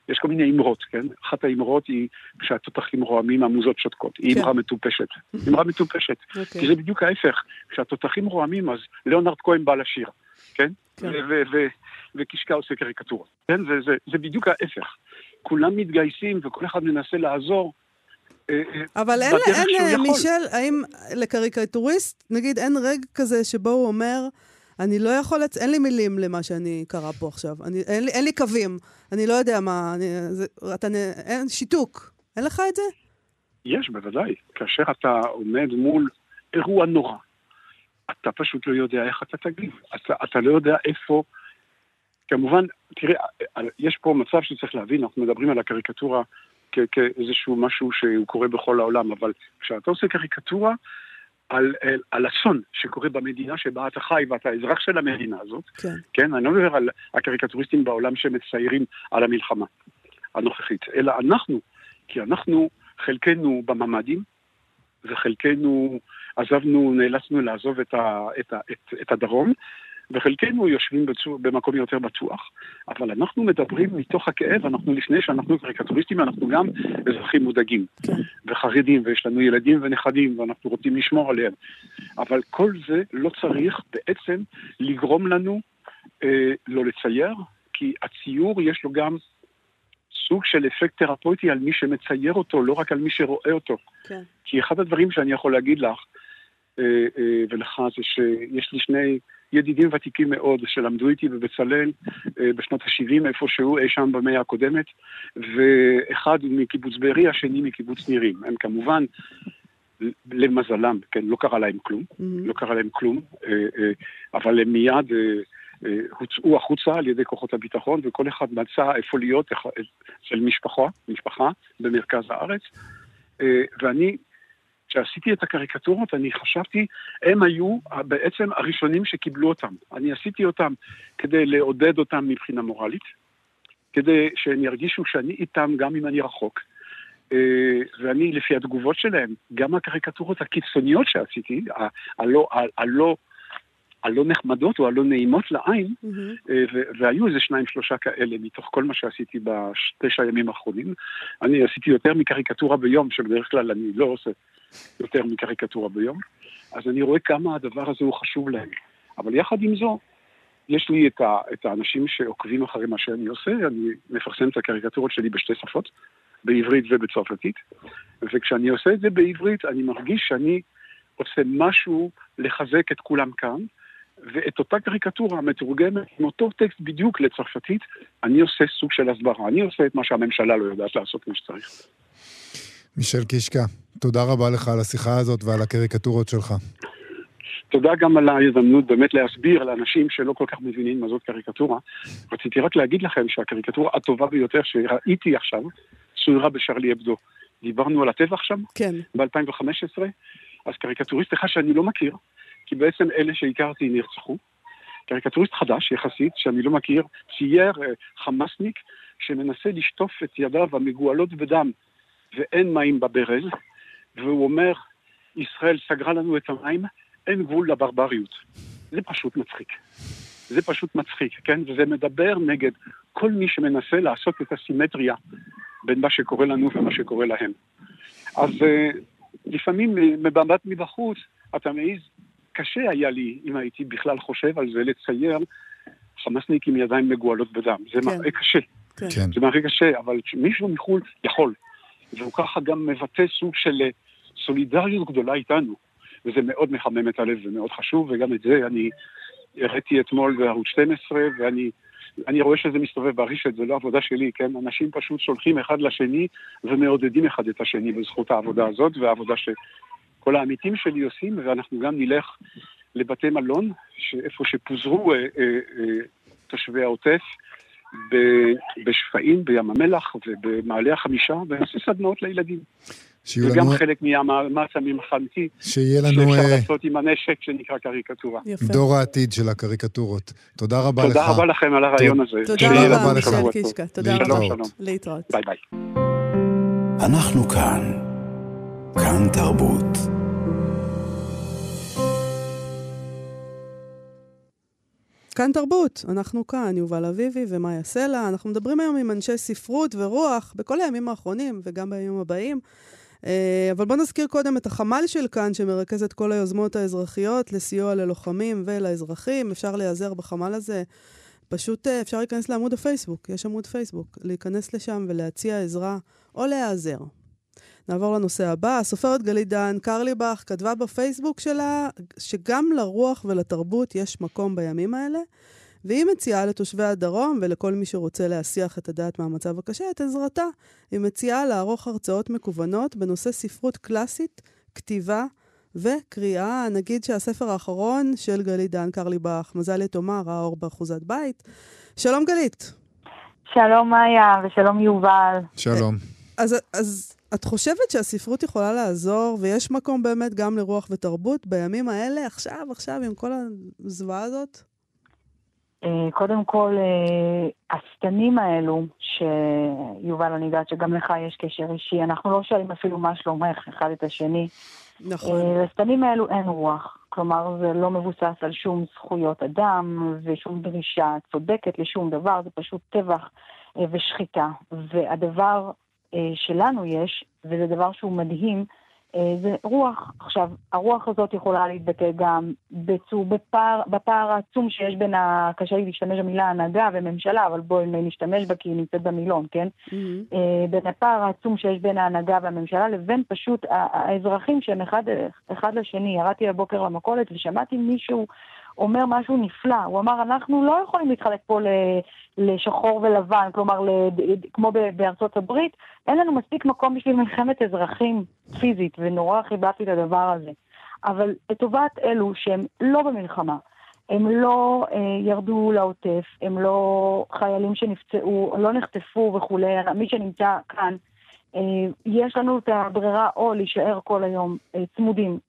יש כל מיני אמרות, כן? אחת האמרות היא כשהתותחים רועמים המוזות שותקות. היא כן. אמרה מטופשת. אמרה מטופשת. אוקיי. כי זה בדיוק ההפך. כשהתותחים רועמים אז ליאונרד כהן בא לשיר, כן? כן. ו- ו- ו- וקישקה עושה קריקטורות. כן? זה, זה, זה בדיוק ההפך. כולם מתגייסים וכל אחד מנסה לעזור. אה, אה, אבל אין, אין אה. מישל, האם לקריקטוריסט, נגיד, אין רגע כזה שבו הוא אומר, אני לא יכול, לצ... אין לי מילים למה שאני קרא פה עכשיו. אני, אין, לי, אין לי קווים. אני לא יודע מה, אני, זה, אתה, אין שיתוק. אין לך את זה? יש, בוודאי. כאשר אתה עומד מול אירוע נורא, אתה פשוט לא יודע איך אתה תגיב. אתה, אתה לא יודע איפה, כמובן, תראה, יש פה מצב שצריך להבין, אנחנו מדברים על הקריקטורה כאיזשהו משהו שהוא קורה בכל העולם, אבל כשאתה עושה קריקטורה על, על, על אסון שקורה במדינה שבה אתה חי ואתה אזרח של המדינה הזאת, כן. כן, אני לא מדבר על הקריקטוריסטים בעולם שמציירים על המלחמה הנוכחית, אלא אנחנו, כי אנחנו, חלקנו בממ"דים, וחלקנו עזבנו, נאלצנו לעזוב את, ה, את, ה, את, את הדרום, וחלקנו יושבים בצור, במקום יותר בטוח, אבל אנחנו מדברים מתוך הכאב, אנחנו לפני שאנחנו קריקטוריסטים, אנחנו גם אזרחים מודאגים, כן. וחרדים, ויש לנו ילדים ונכדים, ואנחנו רוצים לשמור עליהם. אבל כל זה לא צריך בעצם לגרום לנו אה, לא לצייר, כי הציור יש לו גם סוג של אפקט תרפויטי על מי שמצייר אותו, לא רק על מי שרואה אותו. כן. כי אחד הדברים שאני יכול להגיד לך, אה, אה, ולך, זה שיש לי שני ידידים ותיקים מאוד שלמדו איתי בבצלאל אה, בשנות ה-70 איפשהו, אי שם במאה הקודמת, ואחד מקיבוץ בארי, השני מקיבוץ נירים. הם כמובן, למזלם, כן, לא קרה להם כלום, Mhm. לא קרה להם כלום, אה, אה, אבל הם מיד הוצאו החוצה על ידי כוחות הביטחון, וכל אחד מצא איפה להיות של משפחה, משפחה במרכז הארץ. ואני, כשעשיתי את הקריקטורות, אני חשבתי, הם היו בעצם הראשונים שקיבלו אותם. אני עשיתי אותם כדי לעודד אותם מבחינה מורלית, כדי שהם ירגישו שאני איתם גם אם אני רחוק. אה, ואני, לפי התגובות שלהם, גם הקריקטורות הקיצוניות שעשיתי, הלא, הלא, הלא נחמדות או הלא נעימות לעין, Mhm. אה, והיו איזה שניים שלושה כאלה מתוך כל מה שעשיתי בתשע הימים האחרונים. אני עשיתי יותר מקריקטורה ביום, שבדרך כלל אני לא עושה יותר מקריקטורה ביום, אז אני רואה כמה הדבר הזה הוא חשוב להם. אבל יחד עם זו, יש לי את, ה- את האנשים שעוקבים אחרי מה שאני עושה, אני מפרסם את הקריקטורות שלי בשתי שפות, בעברית ובצרפתית, וכשאני עושה את זה בעברית, אני מרגיש שאני עושה משהו לחזק את כולם כאן, ואת אותה קריקטורה המתורגמת עם אותו טקסט בדיוק לצרפתית, אני עושה סוג של הסברה. אני עושה את מה שהממשלה לא יודעת לעשות כמו שצריך. מישל קישקה, תודה רבה לך על השיחה הזאת ועל הקריקטורות שלך. תודה גם על ההזדמנות באמת להסביר לאנשים שלא כל כך מבינים מה זאת קריקטורה. רציתי רק להגיד לכם שהקריקטורה הטובה ביותר שראיתי עכשיו, צוירה בשרלי אבדו. דיברנו על הטבח שם כן. ב-2015, אז קריקטוריסט אחד שאני לא מכיר, כי בעצם אלה שהכרתי נרצחו. קריקטוריסט חדש יחסית, שאני לא מכיר, צייר אה, חמאסניק שמנסה לשטוף את ידיו המגואלות בדם ואין מים בברז, והוא אומר, ישראל סגרה לנו את המים, אין גבול לברבריות. זה פשוט מצחיק. זה פשוט מצחיק, כן? וזה מדבר נגד כל מי שמנסה לעשות את הסימטריה בין מה שקורה לנו ומה שקורה להם. אז אה, לפעמים מבט מבחוץ, אתה מעז, קשה היה לי, אם הייתי בכלל חושב על זה, לצייר חמאסניק עם ידיים מגואלות בדם. זה כן. מראה קשה. כן. זה מראה קשה, אבל מישהו מחו"ל יכול. והוא ככה גם מבטא סוג של אה, סולידריות גדולה איתנו. וזה מאוד מחמם את הלב ומאוד חשוב, וגם את זה אני הראיתי אתמול בערוץ 12, ואני אני רואה שזה מסתובב ברשת, זה לא עבודה שלי, כן? אנשים פשוט שולחים אחד לשני ומעודדים אחד את השני בזכות העבודה הזאת, והעבודה שכל העמיתים שלי עושים, ואנחנו גם נלך לבתי מלון, איפה שפוזרו אה, אה, אה, תושבי העוטף, בשפיים, בים המלח ובמעלה החמישה, ונעשה סדנאות לילדים. שיהיו זה גם חלק מהמאמץ המלחמתי שיהיה לנו שאפשר אה, לעשות עם הנשק שנקרא קריקטורה. יפה. דור העתיד של הקריקטורות. תודה רבה לך. תודה רבה לכם על הרעיון הזה. תודה רבה מישל. קישקה. תודה. רבה. להתראות. ביי ביי. אנחנו כאן. כאן תרבות. כאן תרבות, אנחנו כאן, יובל אביבי ומאיה סלע. אנחנו מדברים היום עם אנשי ספרות ורוח בכל הימים האחרונים וגם בימים הבאים. אה, אבל בואו נזכיר קודם את החמ"ל של כאן, שמרכז את כל היוזמות האזרחיות לסיוע ללוחמים ולאזרחים. אפשר להיעזר בחמ"ל הזה. פשוט אה, אפשר להיכנס לעמוד הפייסבוק, יש עמוד פייסבוק. להיכנס לשם ולהציע עזרה או להיעזר. נעבור לנושא הבא. הסופרת גלית דן קרליבך כתבה בפייסבוק שלה שגם לרוח ולתרבות יש מקום בימים האלה, והיא מציעה לתושבי הדרום ולכל מי שרוצה להסיח את הדעת מהמצב הקשה את עזרתה. היא מציעה לערוך הרצאות מקוונות בנושא ספרות קלאסית, כתיבה וקריאה. נגיד שהספר האחרון של גלית דן קרליבך, מזל יתומה, ראה אור באחוזת בית, שלום גלית. שלום מאיה ושלום יובל. שלום. אז, אז את חושבת שהספרות יכולה לעזור, ויש מקום באמת גם לרוח ותרבות בימים האלה, עכשיו, עכשיו, עם כל הזוועה הזאת? אה, קודם כל, אה, השטנים האלו, שיובל, אני יודעת שגם לך יש קשר אישי, אנחנו לא שואלים אפילו מה שלומך אחד את השני. נכון. אה, לשטנים האלו אין רוח. כלומר, זה לא מבוסס על שום זכויות אדם ושום דרישה צודקת לשום דבר, זה פשוט טבח ושחיטה. והדבר שלנו יש, וזה דבר שהוא מדהים, אה, זה רוח. עכשיו, הרוח הזאת יכולה להתבטא גם בצור, בפער, בפער העצום שיש בין, ה... קשה לי להשתמש במילה הנהגה וממשלה, אבל בואי נשתמש בה כי היא נמצאת במילון, כן? Mm-hmm. בין הפער העצום שיש בין ההנהגה והממשלה לבין פשוט האזרחים שהם אחד, אחד לשני. ירדתי הבוקר למכולת ושמעתי מישהו אומר משהו נפלא. הוא אמר, אנחנו לא יכולים להתחלק פה לשחור ולבן, כלומר, כמו בארצות הברית, אין לנו מספיק מקום בשביל מלחמת אזרחים פיזית, ונורא חיבבתי את הדבר הזה. אבל לטובת אלו שהם לא במלחמה, הם לא אה, ירדו לעוטף, הם לא חיילים שנפצעו, לא נחטפו וכולי, מי שנמצא כאן, יש לנו את הברירה או להישאר כל היום אה, צמודים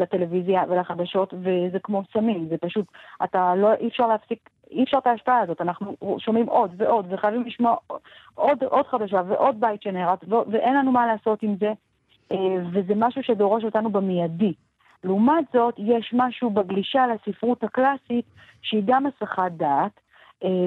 לטלוויזיה ולחדשות, וזה כמו סמים, זה פשוט, אתה לא, אי אפשר להפסיק, אי אפשר את ההשפעה הזאת, אנחנו שומעים עוד ועוד, וחייבים לשמוע עוד, עוד חדשה ועוד בית שנהרס, ואין לנו מה לעשות עם זה, אה, וזה משהו שדורש אותנו במיידי. לעומת זאת, יש משהו בגלישה לספרות הקלאסית שהיא גם הסחת דעת, אה,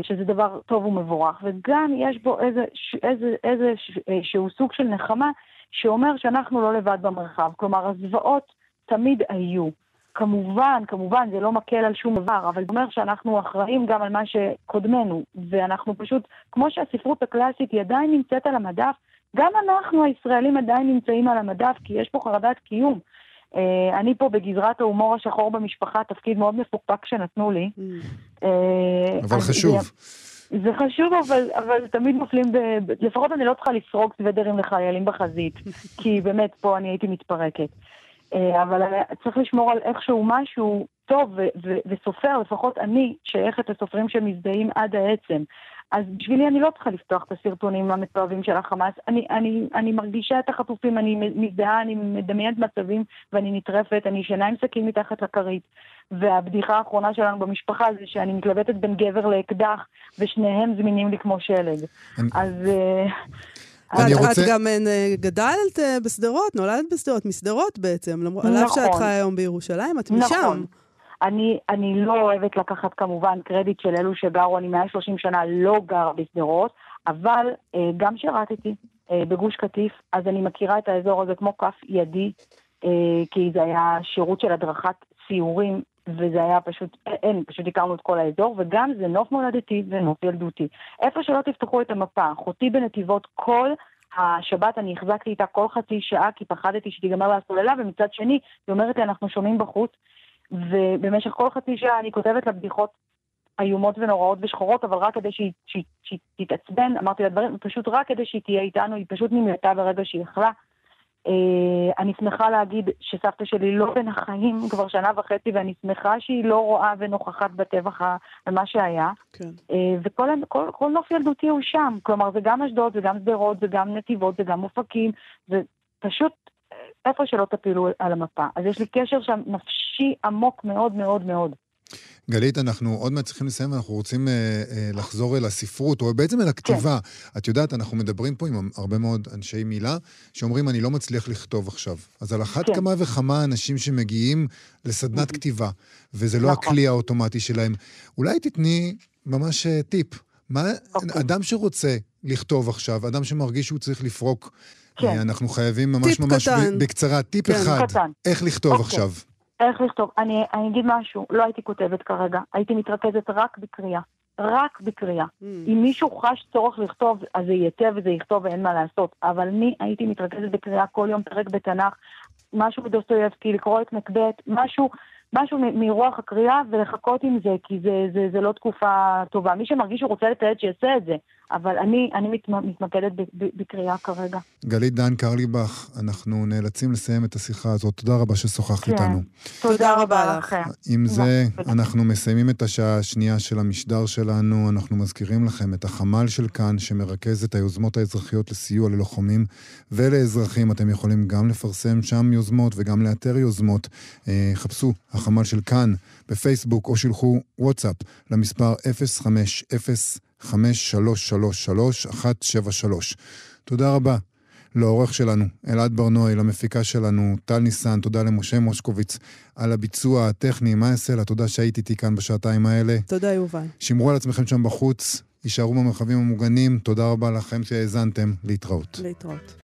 שזה דבר טוב ומבורך, וגם יש בו איזה, איזה, איזה אה, שהוא סוג של נחמה שאומר שאנחנו לא לבד במרחב. כלומר, הזוועות תמיד היו. כמובן, כמובן, זה לא מקל על שום דבר, אבל זה אומר שאנחנו אחראים גם על מה שקודמנו, ואנחנו פשוט, כמו שהספרות הקלאסית היא עדיין נמצאת על המדף, גם אנחנו הישראלים עדיין נמצאים על המדף, כי יש פה חרדת קיום. Uh, אני פה בגזרת ההומור השחור במשפחה, תפקיד מאוד מפוקפק שנתנו לי. Mm. Uh, אבל חשוב. זה, חשוב, אבל, אבל תמיד מפלים, ב, לפחות אני לא צריכה לסרוג סוודרים לחיילים בחזית, כי באמת פה אני הייתי מתפרקת. Uh, אבל צריך לשמור על איכשהו משהו טוב ו- ו- וסופר, לפחות אני שייכת לסופרים שמזדהים עד העצם. אז בשבילי אני לא צריכה לפתוח את הסרטונים המתועבים של החמאס. אני, אני, אני מרגישה את החטופים, אני מזדהה, אני מדמיינת מצבים ואני נטרפת, אני ישנה עם סכין מתחת לכרית. והבדיחה האחרונה שלנו במשפחה זה שאני מתלבטת בין גבר לאקדח, ושניהם זמינים לי כמו שלג. אז... אה, אני את, רוצה... את גם אה, גדלת אה, בשדרות, נולדת בשדרות, משדרות בעצם, נכון. על אף שאת חיה היום בירושלים, את משם. נכון. אני, אני לא אוהבת לקחת כמובן קרדיט של אלו שגרו, אני מעל 30 שנה לא גרה בשדרות, אבל אה, גם שירתתי אה, בגוש קטיף, אז אני מכירה את האזור הזה כמו כף ידי, אה, כי זה היה שירות של הדרכת סיורים, וזה היה פשוט, אין, פשוט הכרנו את כל האזור, וגם זה נוף מולדתי ונוף ילדותי. איפה שלא תפתחו את המפה, אחותי בנתיבות כל השבת אני החזקתי איתה כל חצי שעה כי פחדתי שתיגמר לה הסוללה, ומצד שני, היא אומרת לי, אנחנו שומעים בחוץ, ובמשך כל חצי שעה אני כותבת לה בדיחות איומות ונוראות ושחורות, אבל רק כדי שהיא, שהיא, שהיא תתעצבן, אמרתי לה דברים, פשוט רק כדי שהיא תהיה איתנו, היא פשוט נמלטה ברגע שהיא יכלה. Uh, אני שמחה להגיד שסבתא שלי לא בין החיים כבר שנה וחצי, ואני שמחה שהיא לא רואה ונוכחת בטבח ומה שהיה. כן. Uh, וכל כל, כל נוף ילדותי הוא שם. כלומר, זה גם אשדוד, זה גם שדרות, זה גם נתיבות, זה גם אופקים, זה פשוט איפה שלא תפילו על המפה. אז יש לי קשר שם נפשי עמוק מאוד מאוד מאוד. גלית, אנחנו עוד מעט צריכים לסיים, אנחנו רוצים אה, אה, לחזור אל הספרות, או בעצם אל הכתיבה. כן. את יודעת, אנחנו מדברים פה עם הרבה מאוד אנשי מילה, שאומרים, אני לא מצליח לכתוב עכשיו. אז על אחת כן. כמה וכמה אנשים שמגיעים לסדנת כתיבה, וזה לא נכון. הכלי האוטומטי שלהם. אולי תתני ממש אה, טיפ. מה, אוקיי. אדם שרוצה לכתוב עכשיו, אדם שמרגיש שהוא צריך לפרוק כן. אה, אנחנו חייבים ממש ממש קטן. בקצרה, טיפ כן. אחד, קטן. איך לכתוב אוקיי. עכשיו. איך לכתוב? אני, אני אגיד משהו, לא הייתי כותבת כרגע, הייתי מתרכזת רק בקריאה. רק בקריאה. Mm. אם מישהו חש צורך לכתוב, אז זה ייטב וזה יכתוב ואין מה לעשות. אבל אני הייתי מתרכזת בקריאה כל יום פרק בתנ"ך, משהו בדוסטויבסקי, לקרוא את מקבט, משהו, משהו מרוח הקריאה ולחכות עם זה, כי זה, זה, זה לא תקופה טובה. מי שמרגיש שהוא רוצה לתעד, שיעשה את זה. אבל אני, אני מת, מתמקדת בקריאה כרגע. גלית דן קרליבך, אנחנו נאלצים לסיים את השיחה הזאת. תודה רבה ששוחחת כן. איתנו. תודה רבה לכם. עם זה, אנחנו מסיימים את השעה השנייה של המשדר שלנו. אנחנו מזכירים לכם את החמ"ל של כאן, שמרכז את היוזמות האזרחיות לסיוע ללוחמים ולאזרחים. אתם יכולים גם לפרסם שם יוזמות וגם לאתר יוזמות. אה, חפשו, החמ"ל של כאן, בפייסבוק, או שילחו וואטסאפ למספר 050 5333 תודה רבה לעורך שלנו, אלעד ברנועי, למפיקה שלנו, טל ניסן, תודה למשה מושקוביץ על הביצוע הטכני, מה אעשה לה? תודה שהיית איתי כאן בשעתיים האלה. תודה, יובל. שמרו על עצמכם שם בחוץ, יישארו במרחבים המוגנים. תודה רבה לכם שהאזנתם. להתראות. להתראות.